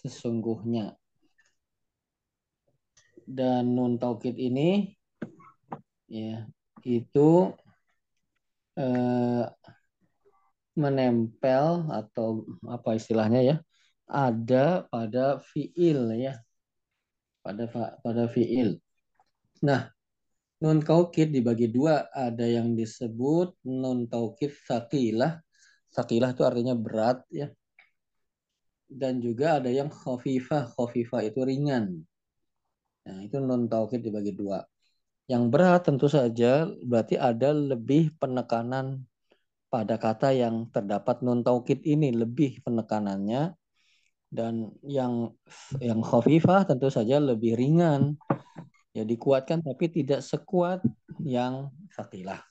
sesungguhnya. Dan nun taukid ini ya itu eh, menempel atau apa istilahnya ya ada pada fiil ya pada pada fiil. Nah, nun taukid dibagi dua, ada yang disebut nun taukid sakilah. Sakilah itu artinya berat ya. Dan juga ada yang khafifah, khafifah itu ringan. Nah, itu nun taukid dibagi dua. Yang berat tentu saja berarti ada lebih penekanan pada kata yang terdapat nun taukid ini. Lebih penekanannya. Dan yang yang khafifah tentu saja lebih ringan. Ya dikuatkan tapi tidak sekuat yang sakilah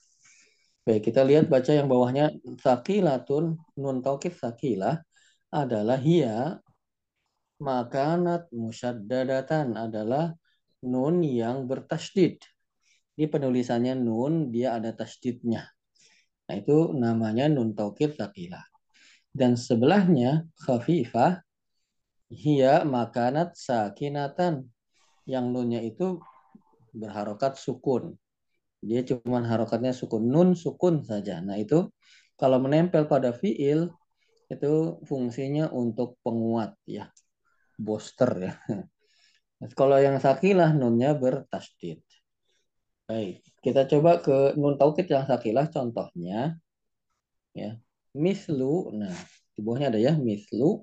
baik kita lihat baca yang bawahnya. Sakilatun nun taukid sakilah adalah hia makanat musyaddadatan adalah nun yang bertasdid di penulisannya nun dia ada tasdidnya nah itu namanya nun taukid sakilah dan sebelahnya khafifah Hiya makanat sakinatan. Yang nunnya itu berharokat sukun. Dia cuma harokatnya sukun. Nun sukun saja. Nah itu kalau menempel pada fiil itu fungsinya untuk penguat ya. Booster ya. Kalau yang sakilah nunnya bertasdid. Baik, kita coba ke nun taukid yang sakilah contohnya ya. Mislu, nah di bawahnya ada ya mislu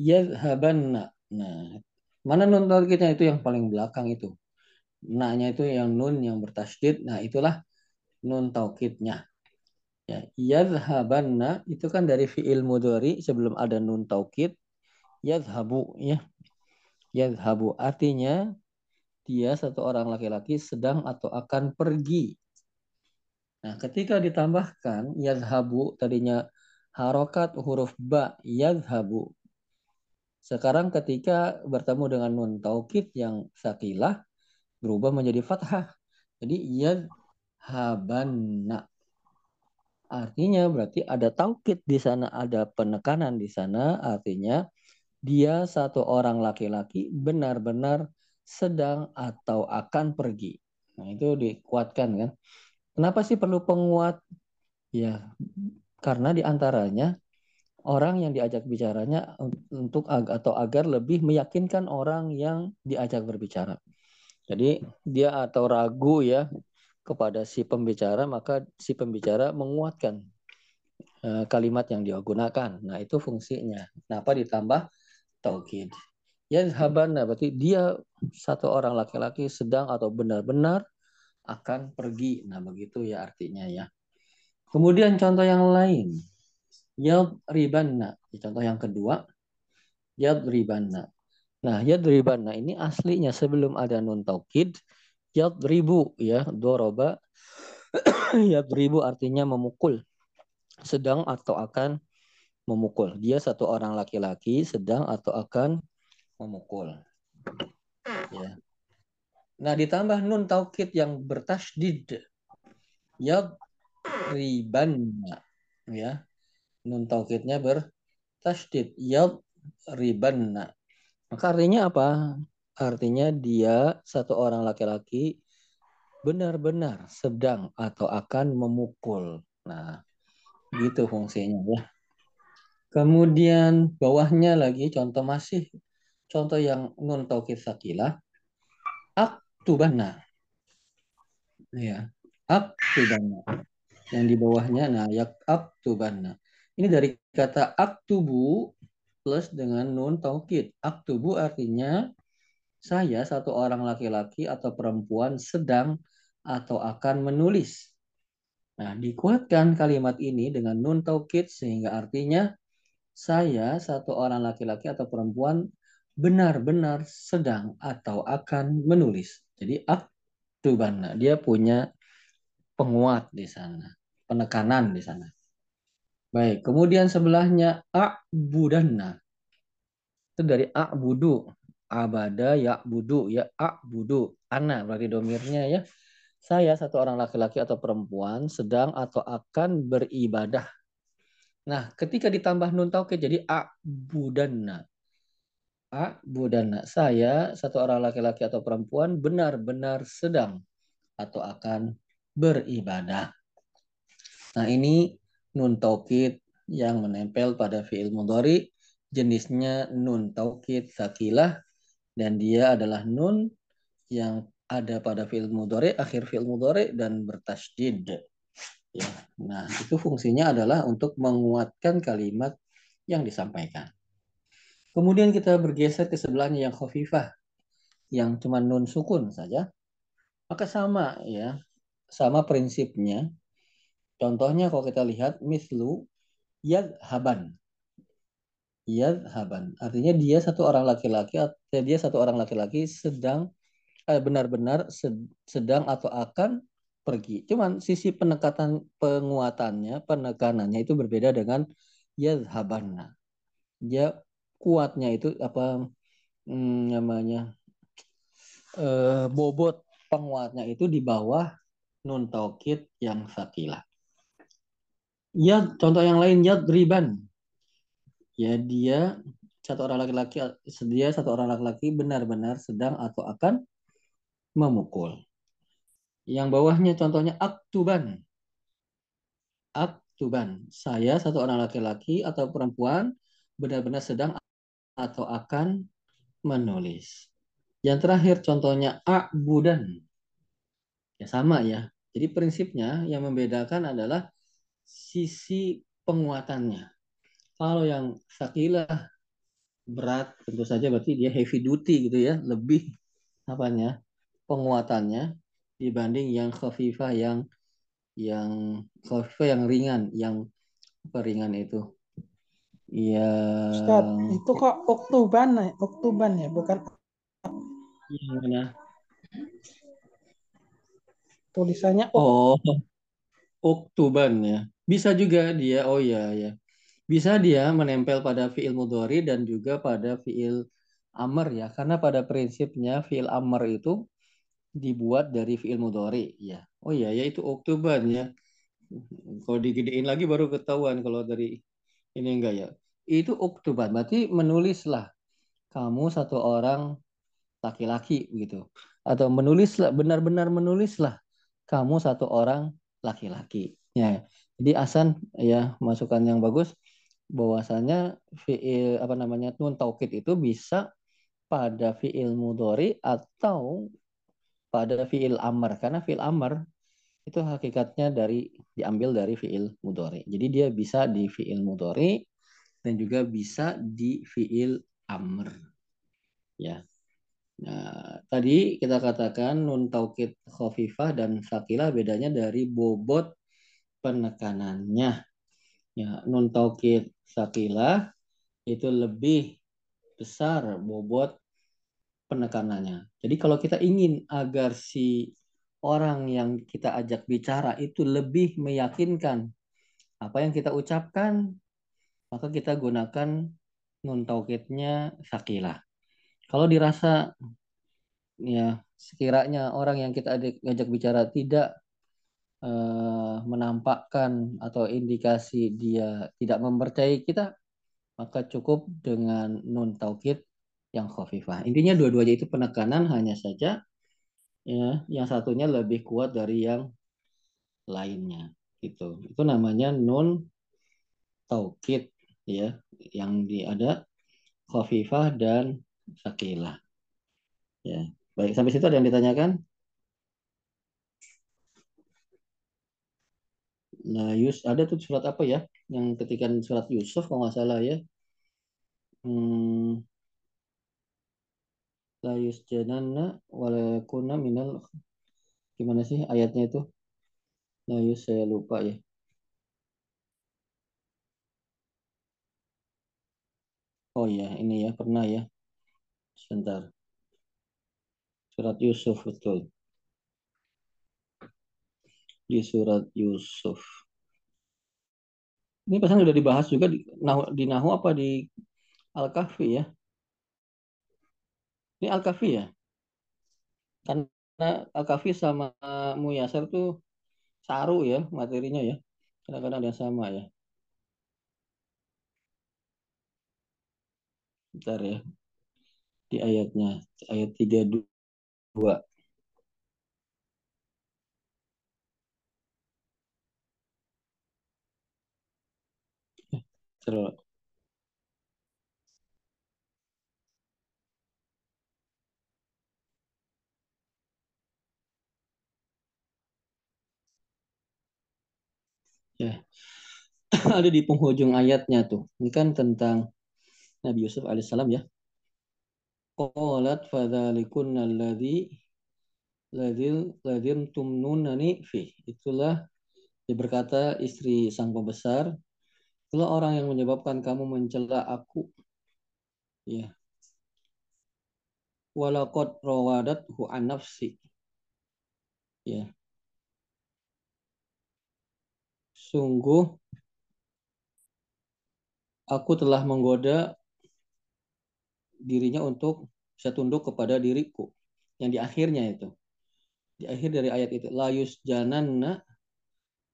yadhabanna. Nah, mana nun taukidnya itu yang paling belakang itu. Nah-nya itu yang nun yang bertasydid. Nah, itulah nun taukidnya. Ya, yadhabanna itu kan dari fiil mudhari sebelum ada nun taukid. Yadhabu ya. Yadhabu artinya dia satu orang laki-laki sedang atau akan pergi. Nah, ketika ditambahkan yadhabu tadinya harokat huruf ba yadhabu sekarang ketika bertemu dengan nun taukid yang sakilah berubah menjadi fathah. Jadi habanna. Artinya berarti ada taukid di sana, ada penekanan di sana. Artinya dia satu orang laki-laki benar-benar sedang atau akan pergi. Nah itu dikuatkan kan. Kenapa sih perlu penguat? Ya karena di antaranya orang yang diajak bicaranya untuk atau agar lebih meyakinkan orang yang diajak berbicara. Jadi dia atau ragu ya kepada si pembicara maka si pembicara menguatkan uh, kalimat yang dia gunakan. Nah, itu fungsinya. Kenapa ditambah taukid? Ya habana berarti dia satu orang laki-laki sedang atau benar-benar akan pergi. Nah, begitu ya artinya ya. Kemudian contoh yang lain yadribanna. Contoh yang kedua, yadribanna. Nah, yadribanna ini aslinya sebelum ada nun taukid, yadribu ya, doroba. yadribu artinya memukul. Sedang atau akan memukul. Dia satu orang laki-laki sedang atau akan memukul. Ya. Nah, ditambah nun taukid yang bertasdid. Yadribanna. Ya nun taukidnya bertasdid yad ribanna. Maka artinya apa? Artinya dia satu orang laki-laki benar-benar sedang atau akan memukul. Nah, gitu fungsinya ya. Kemudian bawahnya lagi contoh masih contoh yang nun taukid sakilah aktubana. Ya, aktubana. Yang di bawahnya nah yak aktubana. Ini dari kata aktubu plus dengan nun taukid. Aktubu artinya saya satu orang laki-laki atau perempuan sedang atau akan menulis. Nah, dikuatkan kalimat ini dengan nun taukid sehingga artinya saya satu orang laki-laki atau perempuan benar-benar sedang atau akan menulis. Jadi aktubana dia punya penguat di sana, penekanan di sana. Baik, kemudian sebelahnya a'budanna. Itu dari a'budu. Abada ya'budu, ya a'budu. Ana berarti domirnya ya. Saya satu orang laki-laki atau perempuan sedang atau akan beribadah. Nah, ketika ditambah nun taukid jadi a'budanna. A'budana. Saya, satu orang laki-laki atau perempuan, benar-benar sedang atau akan beribadah. Nah, ini nun taukid yang menempel pada fiil mudhari jenisnya nun taukid sakilah dan dia adalah nun yang ada pada fiil mudhari akhir fiil mudhari dan bertasydid. Ya. Nah, itu fungsinya adalah untuk menguatkan kalimat yang disampaikan. Kemudian kita bergeser ke sebelahnya yang khafifah, yang cuma nun sukun saja. Maka sama ya, sama prinsipnya. Contohnya kalau kita lihat mislu yadhaban. Yadhaban. Artinya dia satu orang laki-laki, dia satu orang laki-laki sedang eh, benar-benar sedang atau akan pergi. Cuman sisi penekatan penguatannya, penekanannya itu berbeda dengan yadhabanna. Dia kuatnya itu apa hmm, namanya eh, bobot penguatnya itu di bawah nun taukid yang sakilah. Ya, contoh yang lain ya riban. Ya, dia satu orang laki-laki dia satu orang laki-laki benar-benar sedang atau akan memukul. Yang bawahnya contohnya aktuban. Aktuban. Saya satu orang laki-laki atau perempuan benar-benar sedang atau akan menulis. Yang terakhir contohnya a'budan. Ya sama ya. Jadi prinsipnya yang membedakan adalah sisi penguatannya. Kalau yang sakilah berat tentu saja berarti dia heavy duty gitu ya, lebih apanya? penguatannya dibanding yang khafifah yang yang khafifah yang ringan, yang peringan itu. Iya. Ustaz, itu kok Oktoban ya? Oktoban ya, bukan Yang mana? Tulisannya Oh, Oktoban ya. Bisa juga dia. Oh ya ya. Bisa dia menempel pada fiil mudhari dan juga pada fiil amr ya. Karena pada prinsipnya fiil amr itu dibuat dari fiil mudhari ya. Oh ya ya itu Oktoban ya. Kalau digedein lagi baru ketahuan kalau dari ini enggak ya itu uktuban berarti menulislah kamu satu orang laki-laki gitu atau menulislah benar-benar menulislah kamu satu orang laki-laki ya jadi Asan ya masukan yang bagus bahwasanya fiil apa namanya nun taukid itu bisa pada fiil mudori atau pada fiil amr karena fiil amr itu hakikatnya dari diambil dari fiil mudori jadi dia bisa di fiil mudori dan juga bisa di fiil amr. Ya. Nah, tadi kita katakan nun taukid khafifah dan sakilah bedanya dari bobot penekanannya. Ya, nun taukid sakilah itu lebih besar bobot penekanannya. Jadi kalau kita ingin agar si orang yang kita ajak bicara itu lebih meyakinkan apa yang kita ucapkan, maka kita gunakan nun taukidnya sakilah. Kalau dirasa ya sekiranya orang yang kita ajak bicara tidak uh, menampakkan atau indikasi dia tidak mempercayai kita, maka cukup dengan nun taukid yang khafifah. Intinya dua-duanya itu penekanan hanya saja ya yang satunya lebih kuat dari yang lainnya gitu. Itu namanya nun taukid ya yang di ada khafifah dan sakilah. Ya. Baik, sampai situ ada yang ditanyakan? Nah, Yus ada tuh surat apa ya? Yang ketika surat Yusuf kalau nggak salah ya. Hmm, la yusjananna walakuna minal gimana sih ayatnya itu? La yus saya lupa ya. Oh iya, ini ya pernah ya. Sebentar. Surat Yusuf betul. Di surat Yusuf. Ini pesan sudah dibahas juga di Nahu, di Nahu apa di Al-Kahfi ya? Ini Al-Kahfi ya? Karena Al-Kahfi sama Muyasar tuh saru ya materinya ya. Kadang-kadang ada yang sama ya. Bentar ya. di ayatnya ayat 32 Terus ya. Ada di penghujung ayatnya tuh. Ini kan tentang Nabi Yusuf alaihissalam ya. Qalat fadzalikunna alladzi ladzil ladzim tumnunani fi itulah dia berkata istri sang pembesar itulah orang yang menyebabkan kamu mencela aku. Ya. Walaqad rawadathu an nafsi. Ya. Sungguh aku telah menggoda dirinya untuk bisa tunduk kepada diriku. Yang di akhirnya itu. Di akhir dari ayat itu layus jananna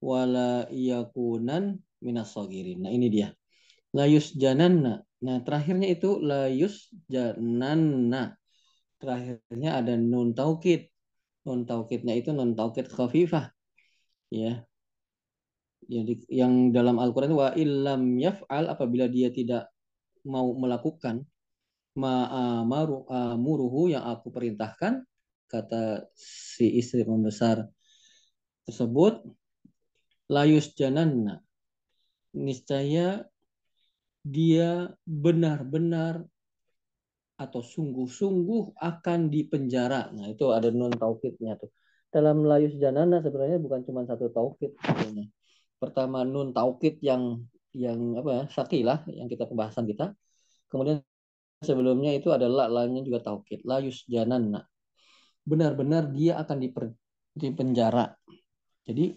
wala yakunan minas nah ini dia. Layus jananna nah terakhirnya itu layus jananna terakhirnya ada nun taukid. Nun taukidnya itu nun taukid khafifah. Ya. Jadi yang dalam Al-Quran wa illam yaf'al apabila dia tidak mau melakukan ma'amuruhu yang aku perintahkan kata si istri membesar tersebut layus jananna niscaya dia benar-benar atau sungguh-sungguh akan dipenjara. Nah, itu ada non taukidnya tuh. Dalam layus janana sebenarnya bukan cuma satu taukid sebenarnya. Pertama nun taukid yang yang apa ya sakilah yang kita pembahasan kita. Kemudian sebelumnya itu adalah lainnya juga taukid layus jananna benar-benar dia akan diper, di penjara jadi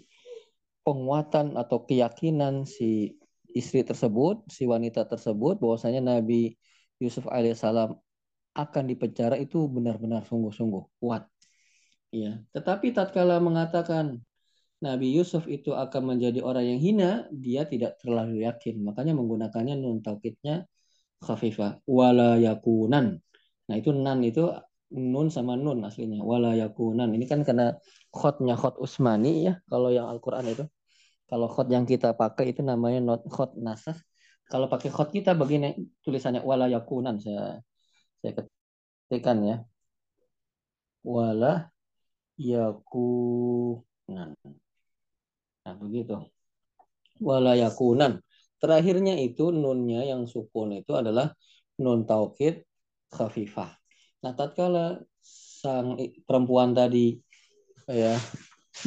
penguatan atau keyakinan si istri tersebut si wanita tersebut bahwasanya Nabi Yusuf alaihissalam akan dipenjara itu benar-benar sungguh-sungguh kuat ya tetapi tatkala mengatakan Nabi Yusuf itu akan menjadi orang yang hina, dia tidak terlalu yakin. Makanya menggunakannya nun taukidnya khafifah. Wala yakunan. Nah itu nan itu nun sama nun aslinya. Wala yakunan. Ini kan karena khotnya khot Usmani ya. Kalau yang Al-Quran itu. Kalau khot yang kita pakai itu namanya not khot nasah. Kalau pakai khot kita begini tulisannya wala yakunan. Saya, saya ketikkan ya. Wala yakunan. Nah, begitu. Walayakunan. Terakhirnya itu nunnya yang sukun itu adalah nun taukid khafifah. Nah, tatkala sang perempuan tadi ya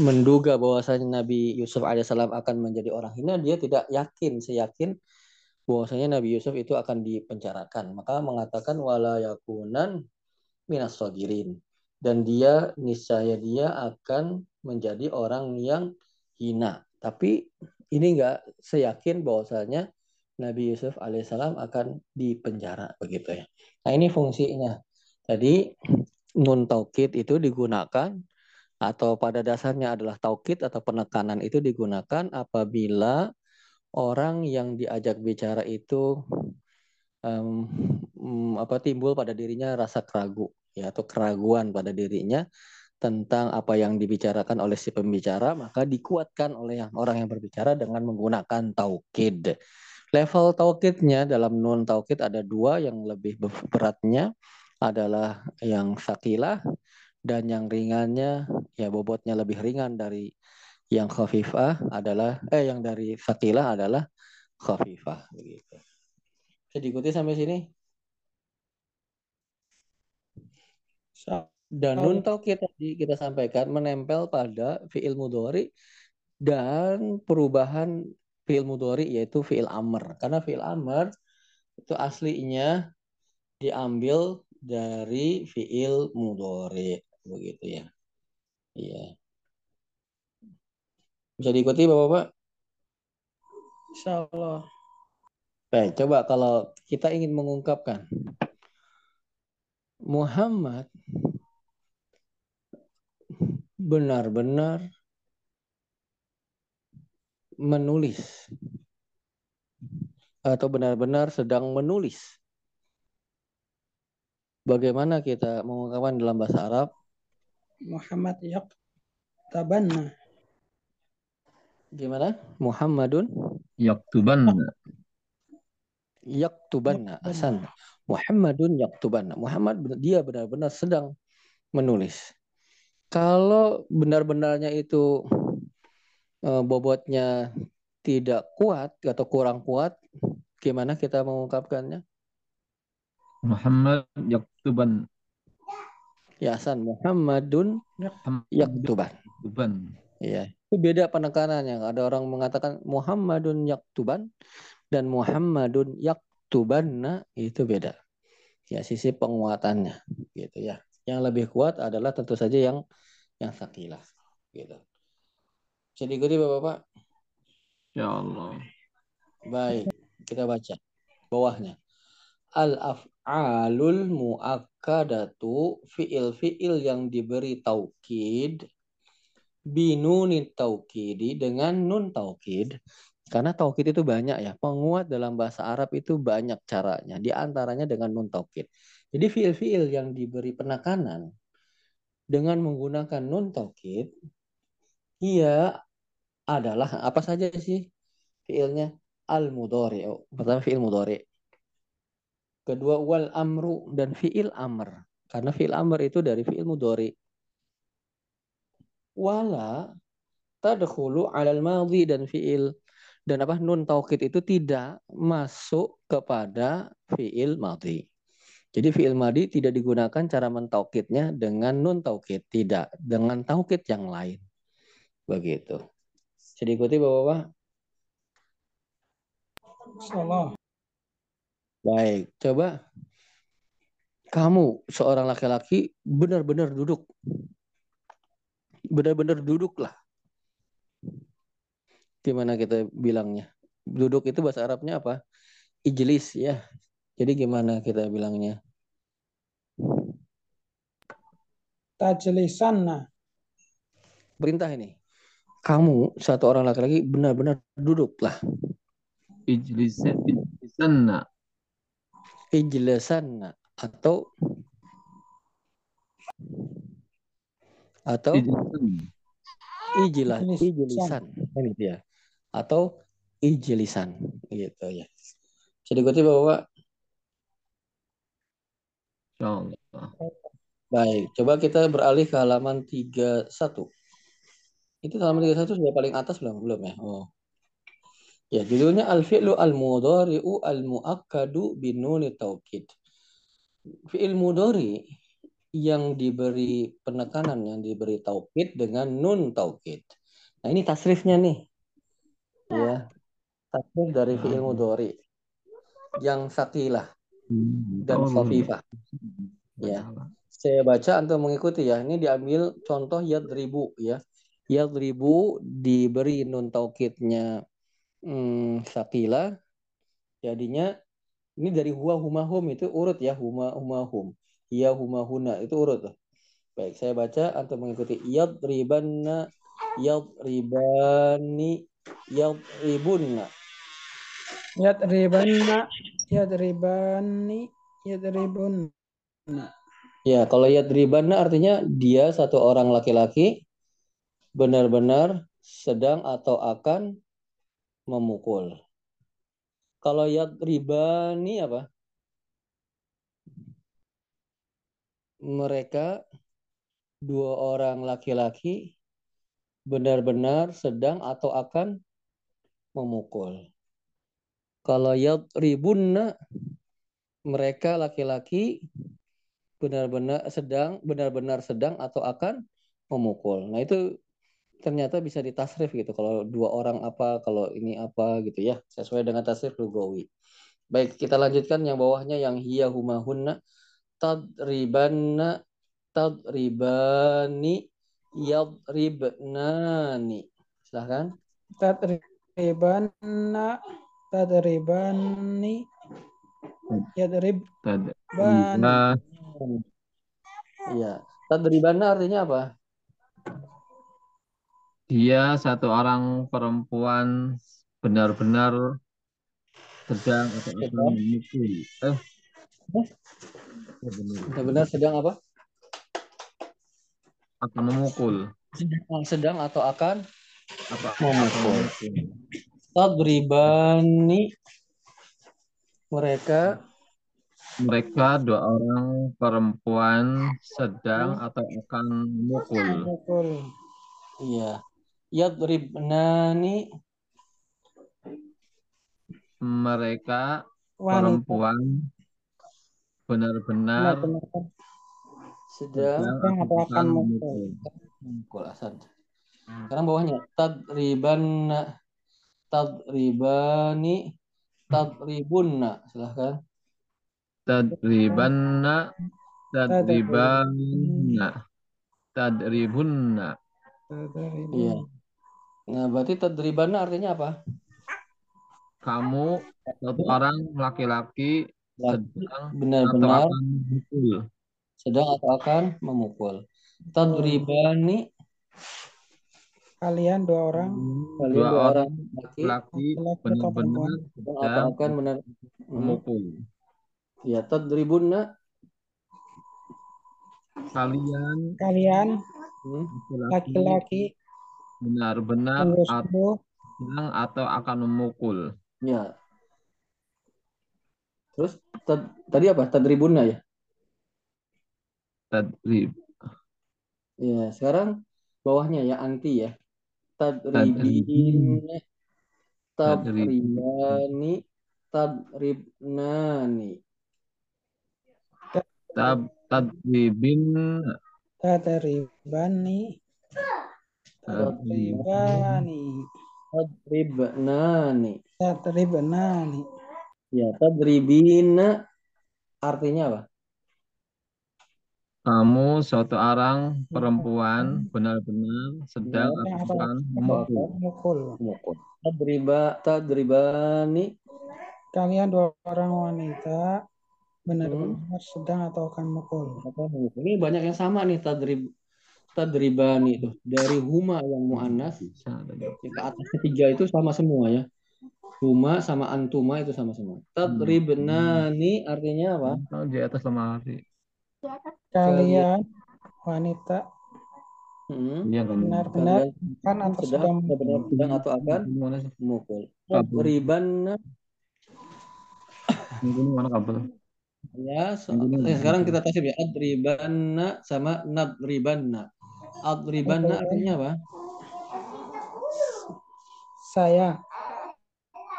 menduga bahwasanya Nabi Yusuf alaihissalam akan menjadi orang hina, dia tidak yakin, seyakin bahwasanya Nabi Yusuf itu akan dipenjarakan. Maka mengatakan walayakunan minas sogirin. Dan dia niscaya dia akan menjadi orang yang hina. Tapi ini enggak seyakin bahwasanya Nabi Yusuf alaihissalam akan dipenjara begitu ya. Nah ini fungsinya. Jadi nun taukid itu digunakan atau pada dasarnya adalah taukid atau penekanan itu digunakan apabila orang yang diajak bicara itu um, apa timbul pada dirinya rasa keragu ya atau keraguan pada dirinya tentang apa yang dibicarakan oleh si pembicara, maka dikuatkan oleh yang orang yang berbicara dengan menggunakan taukid. Level taukidnya dalam nun taukid ada dua yang lebih beratnya adalah yang sakilah dan yang ringannya ya bobotnya lebih ringan dari yang khafifah adalah eh yang dari sakilah adalah khafifah begitu. Bisa diikuti sampai sini? Dan nun taukid tadi kita sampaikan menempel pada fiil mudhari dan perubahan fiil mudhari yaitu fiil amr. Karena fiil amr itu aslinya diambil dari fiil mudhari begitu ya. Iya. Bisa diikuti Bapak-bapak? Insya Allah. Baik, coba kalau kita ingin mengungkapkan Muhammad benar-benar menulis atau benar-benar sedang menulis Bagaimana kita mengungkapkan dalam bahasa Arab? Muhammad yaktabanna. Gimana? Muhammadun yaktubanna. Yaktubanna. Asan. Muhammadun yaktubanna. Muhammad dia benar-benar sedang menulis. Kalau benar-benarnya itu eh, bobotnya tidak kuat atau kurang kuat, gimana kita mengungkapkannya? Muhammad yaktuban. Ya Hasan Muhammadun yaktuban. Yaktuban. Iya. Itu beda penekanannya. Ada orang mengatakan Muhammadun yaktuban dan Muhammadun yaktubanna itu beda. Ya sisi penguatannya gitu ya. Yang lebih kuat adalah tentu saja yang yang sakilah gitu. Bisa diikuti Bapak-bapak? Ya Allah. Baik, kita baca bawahnya. Al-af'alul muakkadatu fi'il-fi'il yang diberi taukid binuni taukidi dengan nun taukid. Karena taukid itu banyak ya penguat dalam bahasa Arab itu banyak caranya di antaranya dengan nun taukid. Jadi fiil-fiil yang diberi penekanan dengan menggunakan nun taukid ia adalah apa saja sih fiilnya? Al mudhari pertama fiil mudhari kedua wal amru dan fiil amr karena fiil amr itu dari fiil mudhari wala tadkhulu alal madhi dan fiil dan apa nun taukid itu tidak masuk kepada fiil madhi. Jadi fiil madhi tidak digunakan cara mentaukidnya dengan nun taukid, tidak dengan taukid yang lain. Begitu. Bisa diikuti Bapak-bapak? Salah. Baik, coba kamu seorang laki-laki benar-benar duduk benar-benar duduk lah. Gimana kita bilangnya? Duduk itu bahasa Arabnya apa? Ijlis ya. Jadi gimana kita bilangnya? Tajlisanna. Perintah ini. Kamu satu orang laki-laki benar-benar duduklah. Ijlisanna. Ijlisanna atau atau ijlah ijlisan kan gitu ya. Atau ijlisan gitu ya. Jadi ikuti bapak Allah. baik coba kita beralih ke halaman 31 itu halaman 31 sudah paling atas belum? Belum ya? Oh ya judulnya al fi'lu al mudhari'u al muakkadu bin nuni taukid fi'il mudhari yang diberi penekanan, yang diberi taukid dengan nun taukid. Nah ini tasrifnya nih. Ya. Tasrif dari fi'il mudhari yang sakilah dan khafifah. Ya. Saya baca atau mengikuti ya. Ini diambil contoh yadribu ya. Yadribu diberi nun taukidnya hmm, sakilah. Jadinya ini dari huwa humahum itu urut ya huma humahum iya huma huna itu urut tuh. Baik, saya baca atau mengikuti yadribanna yadribani yadribunna. Yadribanna yadribani yadribunna. Ya, kalau yadribanna artinya dia satu orang laki-laki benar-benar sedang atau akan memukul. Kalau yadribani apa? mereka dua orang laki-laki benar-benar sedang atau akan memukul. Kalau ribunna mereka laki-laki benar-benar sedang benar-benar sedang atau akan memukul. Nah itu ternyata bisa ditasrif gitu. Kalau dua orang apa, kalau ini apa gitu ya, sesuai dengan tasrif lugawi. Baik, kita lanjutkan yang bawahnya yang hiya humahunna tadribanna tadribani yadribnani. Silahkan. Tadribanna tadribani yadrib tadribana iya. Tadribanna artinya apa dia satu orang perempuan benar-benar sedang atau akan memukul eh Benar-benar sedang apa? Akan memukul. Sedang, sedang atau akan Apa? memukul. Tadribani mereka Mereka dua orang perempuan sedang atau akan memukul. Memukul. iya yadribnani. Mereka Wanita. perempuan. Benar-benar. Sedang memukul. memukul asad. Sekarang bawahnya. Tadribanna tadribani. Tadribunna. Silahkan. Tadribanna tadribanna tadribunna. Iya nah berarti tadribanna artinya apa? Kamu satu orang laki-laki sedang atau benar-benar akan memukul? Sedang atau akan memukul. Tadribani Kalian dua orang. Kalian dua dua orang orang laki laki laki-laki atau benar-benar sedang atau sedang akan benar Hmm. memukul. Ya tadribunna kalian kalian hmm. laki-laki laki-laki benar-benar sedang atau akan memukul. Ya. Terus tad- tadi apa? Tadribunna ya? Tadrib. Ya, sekarang bawahnya ya anti ya. Tadribin, tadribani, tadribnani. tab tadribin tadribani tadribani Tadribnani. tadribnani Ya, tadribina artinya apa? kamu suatu orang perempuan benar-benar sedang Ya, akan memukul. Memukul. Mukul. Tadriba, tadribani, kalian dua orang wanita benar-benar sedang atau akan memukul. Ini banyak yang sama nih tadrib tadribani itu dari huma yang muannas ke atas ketiga itu sama semua ya. Huma sama antuma itu sama semua. Tadribnani artinya apa? Di atas lemari kalian wanita Hmm. iya kan benar-benar kan atau sedang benar sedang atau akan. Kabel. Riban ini mana kabel ya so- eh, sekarang kita tasib ya adribanna sama nadribanna. Adribanna artinya apa? saya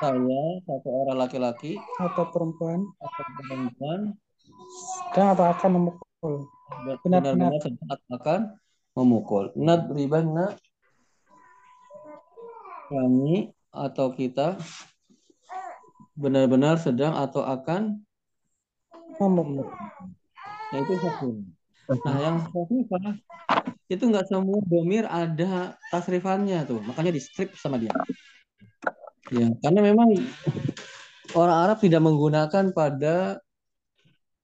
Saya satu orang laki-laki atau perempuan atau perempuan sedang atau akan memukul Benar-benar. sedang akan memukul. Nadribanna kami atau kita benar-benar sedang atau akan memukul Nah, itu satu. Nah, yang khafifah itu nggak semua domir ada tasrifannya tuh. Makanya di strip sama dia. Ya, karena memang orang Arab tidak menggunakan pada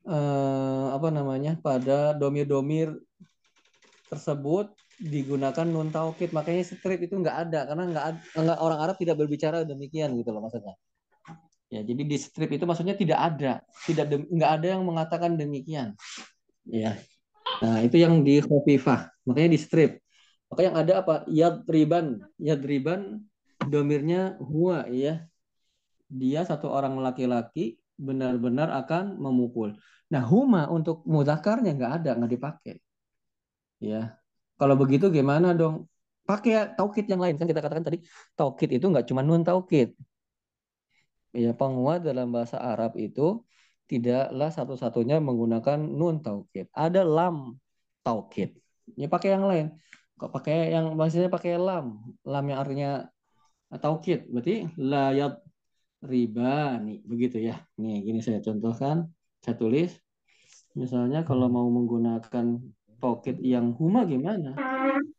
eh, apa namanya? pada domir-domir tersebut digunakan nun taukid. Makanya strip itu nggak ada karena nggak nggak orang Arab tidak berbicara demikian gitu loh maksudnya. Ya, jadi di strip itu maksudnya tidak ada, tidak nggak ada yang mengatakan demikian. Ya. Nah, itu yang di khafifah. Makanya di strip. Maka yang ada apa? Yadriban. Yadriban domirnya huwa ya. Dia satu orang laki-laki benar-benar akan memukul. Nah, huma untuk muzakarnya nggak ada, nggak dipakai. Ya. Kalau begitu gimana dong? Pakai taukid yang lain. Kan kita katakan tadi taukid itu nggak cuma nun taukid. Ya, penguat dalam bahasa Arab itu tidaklah satu-satunya menggunakan nun taukid. Ada lam taukid. Ya pakai yang lain. Kok pakai yang maksudnya pakai lam, lam yang artinya taukid. Berarti layat ribani begitu ya. Nih, gini saya contohkan, saya tulis. Misalnya kalau mau menggunakan taukid yang huma gimana?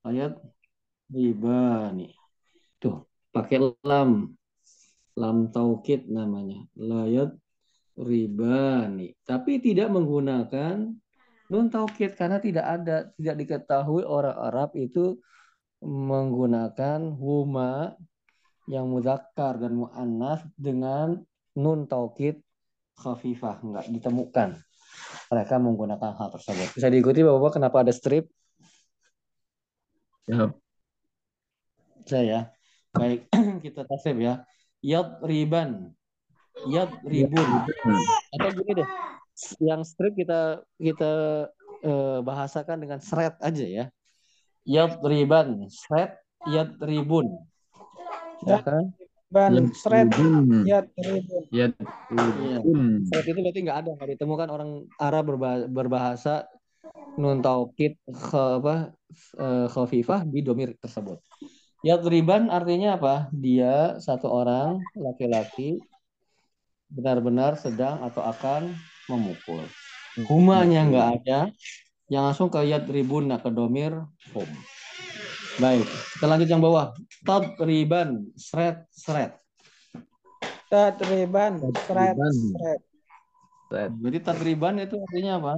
Layat ribani. Tuh, pakai lam. Lam taukid namanya. Layat ribani. Tapi tidak menggunakan nun taukid karena tidak ada, tidak diketahui orang Arab itu menggunakan huma yang muzakkar dan muannas dengan nun taukid khafifah, enggak ditemukan. mereka menggunakan hal tersebut. Bisa diikuti Bapak kenapa ada strip? Ya. Saya ya. Baik, kita tasrif ya. Yad riban. Yad ribun. Hmm. Atau gini deh. Yang strip kita kita eh, bahasakan dengan seret aja ya. Yad riban, seret, yad ribun. Ya kan? Ban seret ribun. ya ribun. Ya, Iya. ribun. Seret itu berarti nggak ada, nggak ditemukan orang Arab berba- berbahasa nun taukid apa eh, khafifah di domir tersebut. Yadriban artinya apa? Dia satu orang laki-laki benar-benar sedang atau akan memukul. Humanya nggak ada, yang langsung ke yadribun ke domir hum. Baik, kita lanjut yang bawah. Tadriban, seret, seret. Tadriban seret Tadriban. seret. Set. Jadi tadriban itu artinya apa?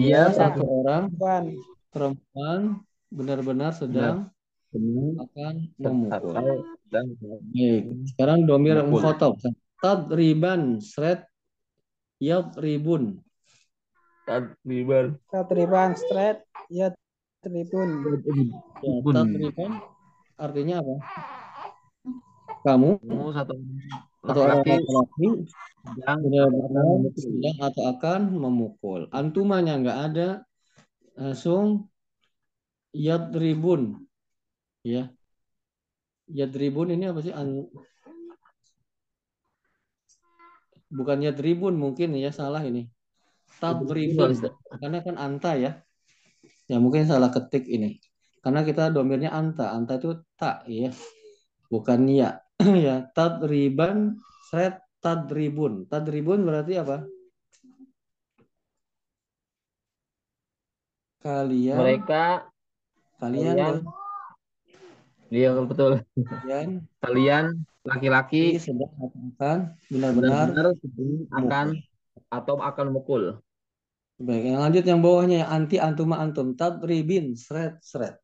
Dia satu orang Ban perempuan benar-benar sedang Benar. Akan memukul. Baik, sekarang domir Memukul. mukhotob. Tadriban, seret, yadribun. Tadriban. Tadriban seret ya tribun. Ya, Bun. tadriban artinya apa? Kamu Kamu satu atau orang laki-laki yang sedang atau akan memukul. Antumanya nggak ada, langsung yadribun. Ya. Yadribun ini apa sih? An- Bukan yadribun mungkin ya, salah ini. Tadribun. Karena kan anta ya. Ya mungkin salah ketik ini. Karena kita domirnya anta. Anta itu tak ya. Bukan ya. ya, tadriban seret tadribun. Tadribun berarti apa? Kalian mereka kalian kalian iya betul. Kalian kalian laki-laki sedang akan benar-benar. akan atau akan mukul. Baik yang lanjut yang bawahnya yang anti antuma antum. Tadribin seret seret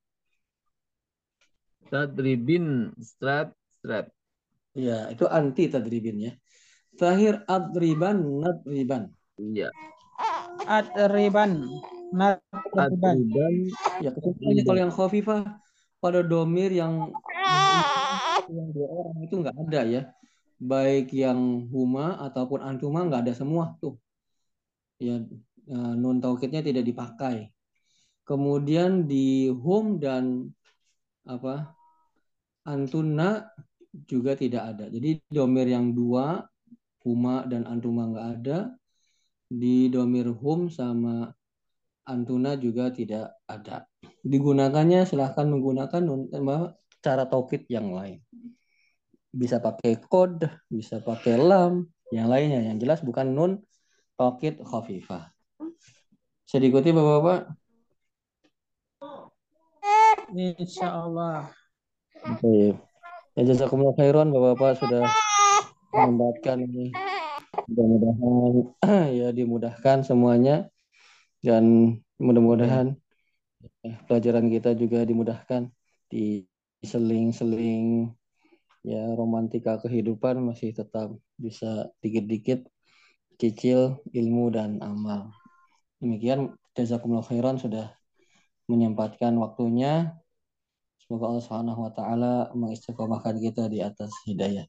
tadribin strat strat ya itu anti tadribin ya. Terakhir adriban nadriban. Iya. Adriban nadriban. ya kesimpulannya kalau yang khafifah pada domir yang yang dua orang itu nggak ada ya. Baik yang huma ataupun antuma nggak ada semua tuh. Ya eh, nun taukidnya tidak dipakai. Kemudian di hum dan apa antuna juga tidak ada. Jadi domir yang dua huma dan antuma nggak ada. Di domir hum sama antuna juga tidak ada digunakannya silahkan menggunakan cara taukid yang lain bisa pakai kod bisa pakai lam yang lainnya yang jelas bukan nun taukid khafifah bisa diikuti bapak-bapak Insya Allah. Baik. Ya jazakumullah khairan Bapak-bapak sudah mendapatkan ini. Mudah-mudahan ya dimudahkan semuanya dan mudah-mudahan eh, pelajaran kita juga dimudahkan di seling-seling ya romantika kehidupan masih tetap bisa dikit-dikit cicil ilmu dan amal. Demikian jazakumullah khairan sudah menyempatkan waktunya Semoga Allah Subhanahu wa taala mengistiqomahkan kita di atas hidayah.